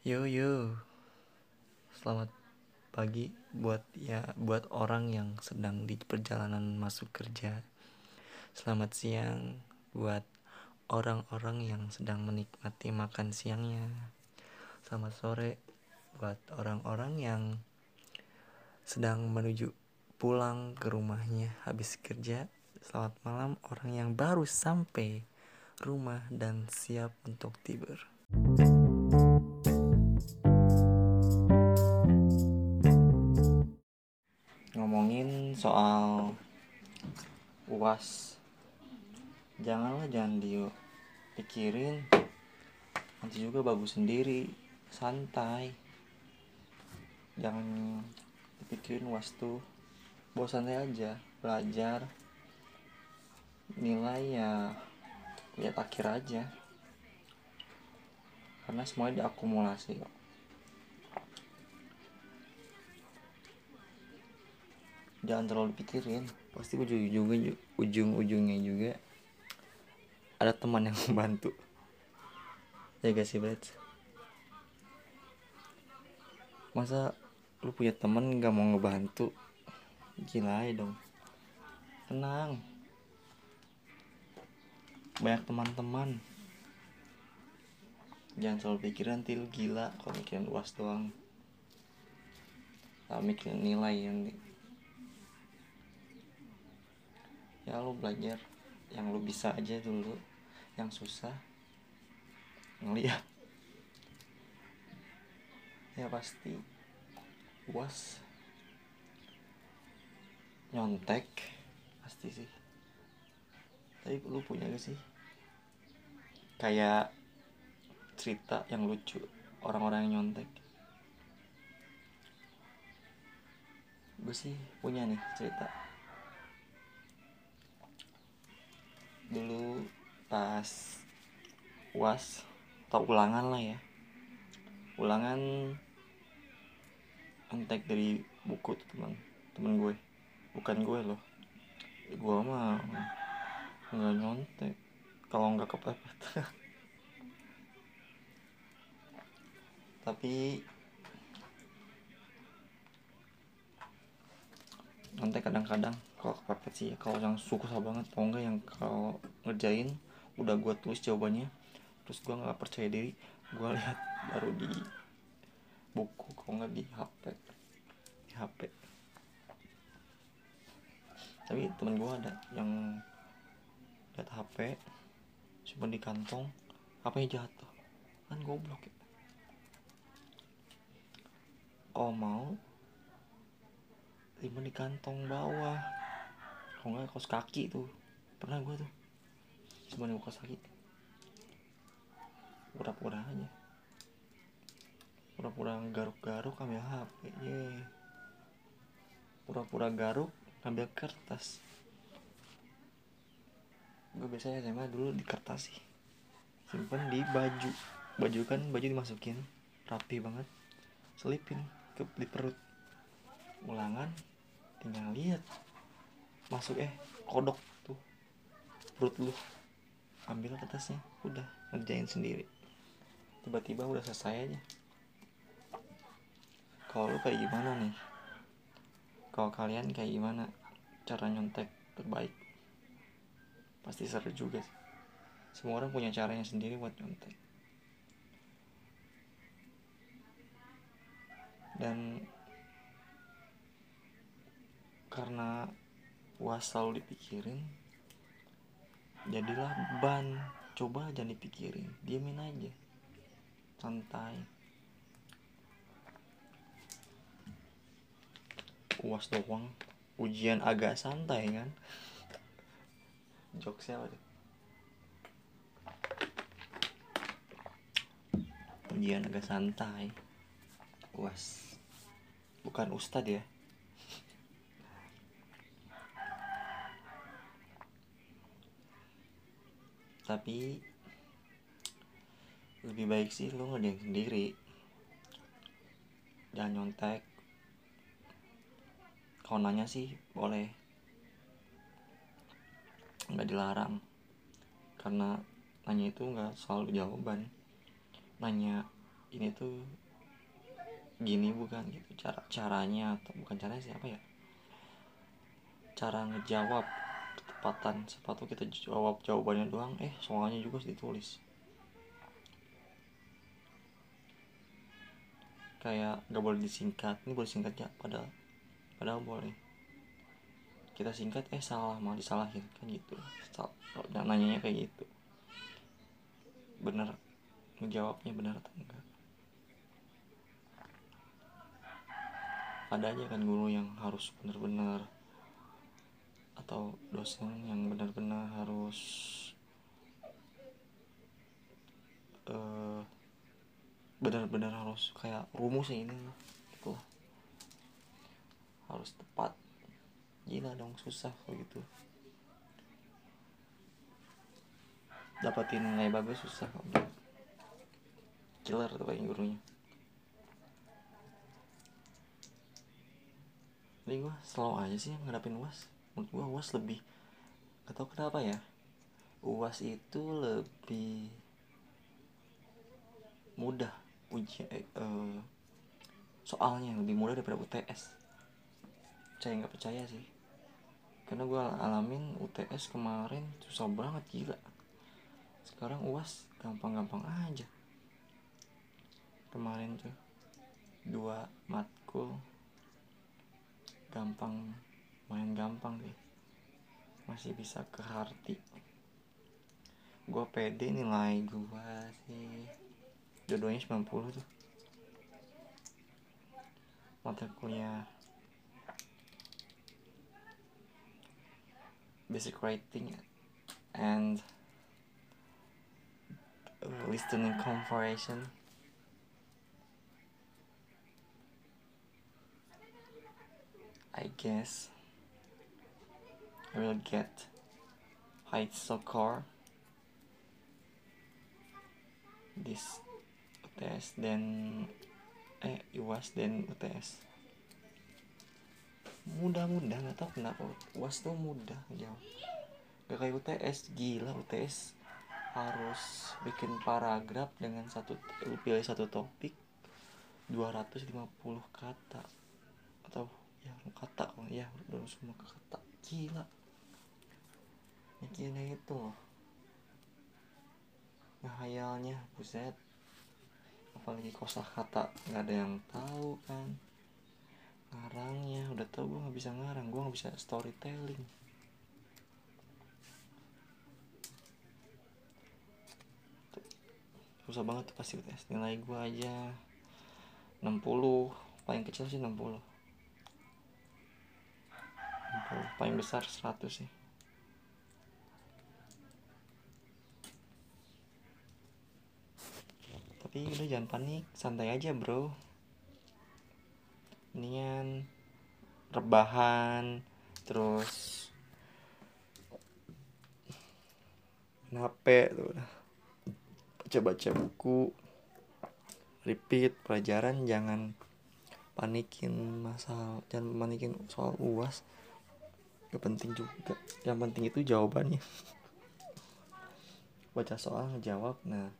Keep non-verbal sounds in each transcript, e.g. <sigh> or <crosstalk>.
Yo yo, selamat pagi buat ya buat orang yang sedang di perjalanan masuk kerja. Selamat siang buat orang-orang yang sedang menikmati makan siangnya. Selamat sore buat orang-orang yang sedang menuju pulang ke rumahnya habis kerja. Selamat malam orang yang baru sampai rumah dan siap untuk tidur. Soal UAS. Janganlah jangan dipikirin. Nanti juga bagus sendiri, santai. Jangan dipikirin UAS tuh. Santai aja, belajar. Nilai ya lihat akhir aja karena semuanya diakumulasi kok jangan terlalu pikirin pasti ujung-ujungnya ujung-ujungnya juga ada teman yang <laughs> membantu. Ya gak sih Brad? Masa lu punya teman gak mau ngebantu? Gila ya dong. Tenang. Banyak teman-teman. Jangan selalu pikiran nanti lu gila kalau mikirin uas doang. Kalau mikirin nilai yang ya lu belajar yang lu bisa aja dulu yang susah ngeliat. Ya pasti. Uas nyontek pasti sih. Tapi lu punya gak sih? Kayak cerita yang lucu orang-orang yang nyontek. Gue sih punya nih cerita dulu pas was atau ulangan lah ya. Ulangan entek dari buku tuh teman. Temen gue. Bukan gue loh. Gue mah nggak nyontek. Kalau nggak kepepet. <laughs> Tapi nyontek kadang-kadang kalau kepepet sih ya. Kalau yang susah banget atau enggak yang kalau ngerjain udah gue tulis jawabannya terus gue nggak percaya diri gue lihat baru di buku kalau nggak di HP di HP tapi temen gue ada yang lihat HP simpan di kantong HP jatuh kan goblok ya. Kalau mau simpan di kantong bawah kalau nggak kaos kaki tuh. Pernah gue tuh. Simpan di kaos kaki. Pura-pura aja. Pura-pura garuk-garuk ambil HP ye. Pura-pura garuk ambil kertas. Gue biasanya SMA dulu di kertas sih. Simpen di baju. Baju kan baju dimasukin. Rapi banget. Selipin ke di perut. Ulangan tinggal lihat masuk eh kodok tuh. Perut lu. Ambil kertasnya. Udah ngerjain sendiri. Tiba-tiba udah selesai aja. Kalau lu kayak gimana nih? Kalau kalian kayak gimana cara nyontek terbaik? Pasti seru juga sih. Semua orang punya caranya sendiri buat nyontek. Dan karena was selalu dipikirin jadilah ban. Coba jangan dipikirin diamin aja. Santai. Uas doang. Ujian agak santai kan? Jokesnya apa ujian agak santai. Uas bukan ustad ya tapi lebih baik sih lo ngerjain sendiri. Jangan nyontek. Kalau sih boleh. Nggak dilarang. Karena nanya itu nggak selalu jawaban. Nanya ini tuh gini bukan gitu. Cara caranya atau bukan caranya siapa ya? Cara ngejawab ketepatan sepatu kita jawab jawabannya doang. Eh soalnya juga ditulis. Kayak gak boleh disingkat. Ini boleh singkat ya padahal padahal boleh. Kita singkat eh salah mau disalahin kan gitu Salah, nanyanya kayak gitu. Bener. Ngejawabnya benar atau enggak? Ada aja kan guru yang harus benar-benar atau dosen yang benar-benar harus uh, benar-benar harus kayak rumus ini gitu. Harus tepat. Gila dong susah kalau gitu. Dapatin nilai bagus susah killer tuh kayak gurunya. Jadi gue selalu aja sih ngadapin uas menurut gue uas lebih. Atau kenapa ya. Uas itu lebih mudah ujian eh, uh, soalnya lebih mudah daripada UTS percaya nggak percaya sih. Karena gue alamin UTS kemarin susah banget gila. Sekarang uas gampang-gampang aja. Kemarin tuh dua matkul gampang main gampang sih masih bisa ke harti. Gue pede nilai gue sih. Dua-duanya 90 tuh. Mata kuliah. Basic writing and listening comprehension I guess I will get high score this UTS dan eh UAS dan UTS mudah-mudah nggak tahu kenapa. UAS tuh mudah jauh. Gak kayak UTS gila UTS harus bikin paragraf dengan satu pilih satu topik 250 kata. Atau ya kata ya belum semua kata. Gila mikirnya itu loh. Ngehayalnya buset. Apalagi kosa kata nggak ada yang tahu kan. Ngarangnya udah tau gue nggak bisa ngarang gue nggak bisa storytelling. Susah banget tuh pasti tes nilai gue aja 60 paling kecil sih 60 60 paling besar 100 sih tapi udah jangan panik santai aja bro. Mendingan rebahan terus HP tuh baca-baca buku repeat pelajaran jangan panikin masalah jangan panikin soal uas gak penting juga. Yang penting itu jawabannya. <laughs> Baca soal ngejawab nah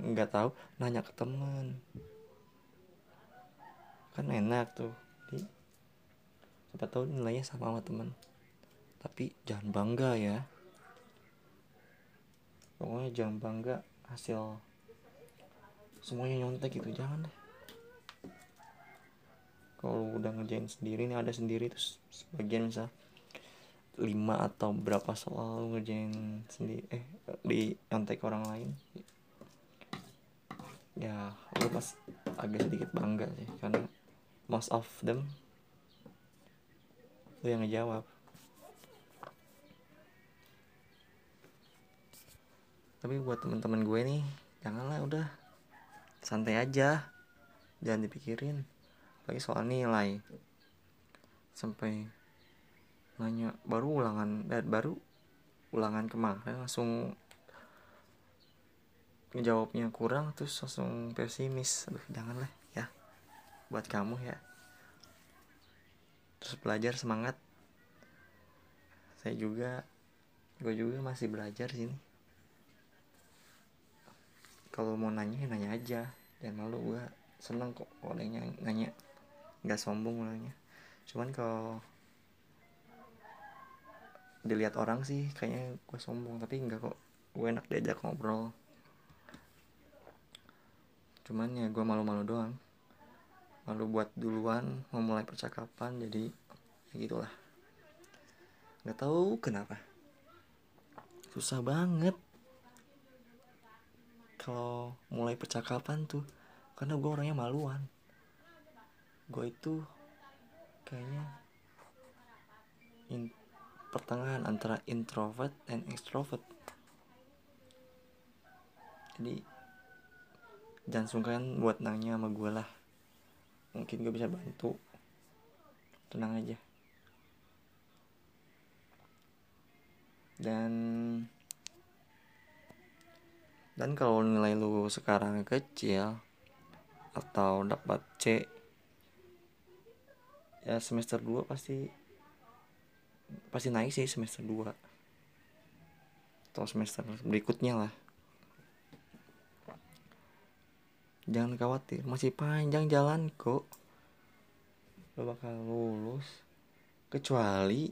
nggak tahu nanya ke teman kan enak tuh di siapa tahu nilainya sama sama teman tapi jangan bangga ya. Pokoknya jangan bangga hasil semuanya nyontek gitu jangan deh. Kalau udah ngerjain sendiri nih ada sendiri terus sebagian misal lima atau berapa soal ngerjain sendiri eh di nyontek orang lain ya gue pas agak sedikit bangga sih karena most of them lu yang ngejawab. Tapi buat teman-teman gue nih janganlah udah. Santai aja jangan dipikirin. Lagi soal nilai. Sampai nanya baru ulangan dan baru ulangan kemarin langsung ngejawabnya kurang terus langsung pesimis. Aduh jangan lah ya. Buat kamu ya. Terus belajar semangat. Saya juga gue juga masih belajar sini. Kalau mau nanya nanya aja. Jangan malu gue seneng kok kalau nanya nanya. Nggak sombong nanya cuman kalau dilihat orang sih kayaknya gue sombong. Tapi enggak kok gue enak diajak ngobrol cuman ya gue malu-malu doang. Malu buat duluan memulai percakapan jadi ya gitulah. Nggak tahu kenapa. Susah banget kalau mulai percakapan tuh karena gue orangnya maluan. Gue itu kayaknya in, pertengahan antara introvert dan extrovert. Jadi jangan sungkan buat nanya sama gue lah. Mungkin gue bisa bantu. Tenang aja. Dan dan kalau nilai lu sekarang kecil atau dapat C ya semester 2 pasti pasti naik sih semester 2 atau semester berikutnya lah jangan khawatir masih panjang jalan kok. Lo bakal lulus. Kecuali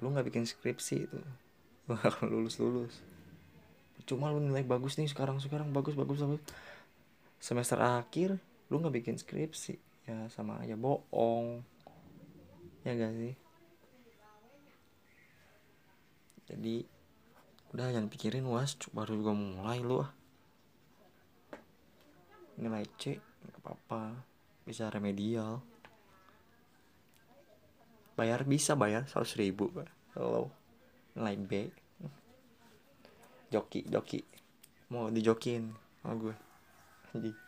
lu nggak bikin skripsi itu <laughs> bakal lulus lulus cuma lu nilai bagus nih sekarang sekarang bagus bagus bagus. Semester akhir lu nggak bikin skripsi. Ya sama aja bohong. Ya gak sih? Jadi udah jangan pikirin was. Baru juga mulai lu ah nilai C nggak apa-apa. Bisa remedial. Bayar bisa bayar seratus ribu kalau nilai B. Joki joki. Mau dijokin sama gue. Anjing.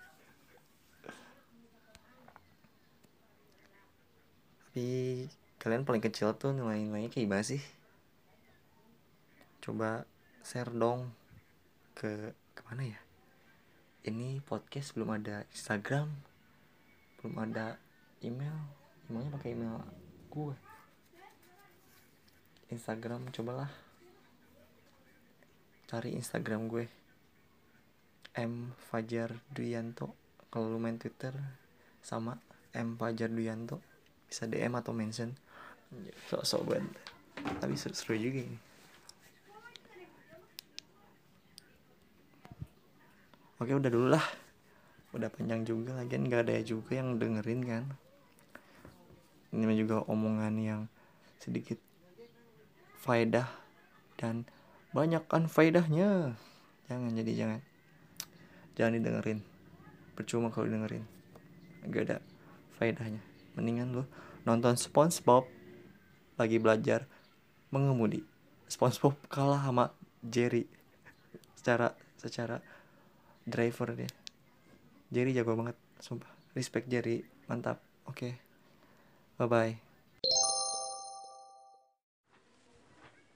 Tapi kalian paling kecil tuh nilai-nilainya kayak gimana sih? Coba share dong ke ke mana ya ini podcast belum ada Instagram belum ada email. Emailnya pakai email gue Instagram cobalah. Cari Instagram gue. M Fajar Duyanto. Kalau lu main Twitter sama M Fajar Duyanto. Bisa DM atau mention. Sok-sok banget. Tapi seru-seru juga ini oke udah dulu lah. Udah panjang juga lagi nggak ada juga yang dengerin kan. Ini juga omongan yang sedikit faedah dan banyak kan faedahnya. Jangan jadi jangan. Jangan didengerin. Percuma kalau dengerin gak ada faedahnya. Mendingan lo nonton SpongeBob. Lagi belajar mengemudi. SpongeBob kalah sama Jerry. Secara secara driver dia. Jerry jago banget sumpah. Respect Jerry mantap. Oke. Okay. bye bye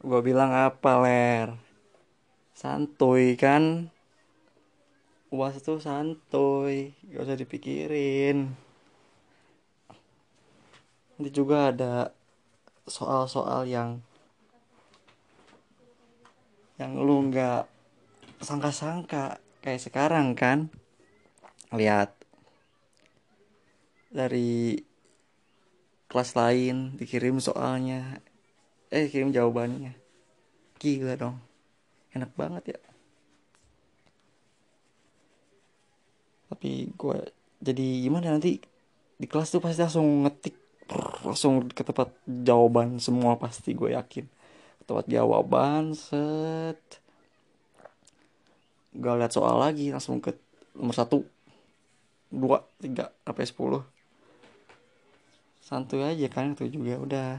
gue bilang apa ler? Santuy kan? Uas tuh santuy gak usah dipikirin. Nanti juga ada soal-soal yang yang lu nggak sangka-sangka kayak sekarang kan lihat dari kelas lain dikirim soalnya. Eh kirim jawabannya. Gila dong. Enak banget ya. Tapi gue jadi gimana nanti di kelas tuh pasti langsung ngetik langsung ke tempat jawaban semua pasti gue yakin. Tempat jawaban set gak lihat soal lagi langsung ke nomor satu. Dua tiga sampai sepuluh. Santuy aja kan itu juga udah.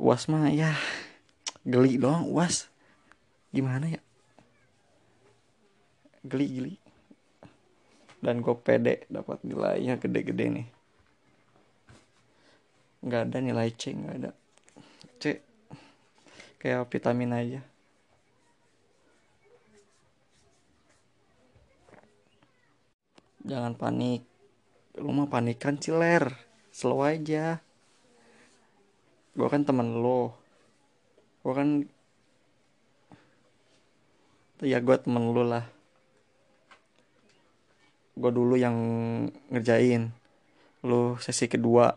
Uas mah ya geli doang uas. Gimana ya? Geli geli. Dan gue pede dapat nilainya gede-gede nih. Nggak ada nilai C nggak ada. C kayak vitamin aja jangan panik. Lu mah panikan ciler. Slow aja. Gue kan temen lo gue kan ya gue temen lo lah. Gue dulu yang ngerjain. Lu sesi kedua.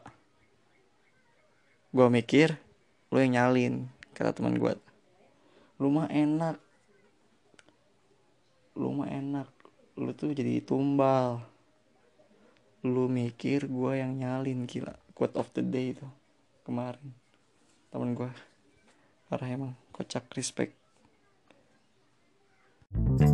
Gue mikir lu yang nyalin kata teman gue lu mah enak. Lu mah enak lu tuh jadi tumbal. Lu mikir gue yang nyalin gila. Quote of the day itu kemarin. Temen gue parah emang kocak respect. thank you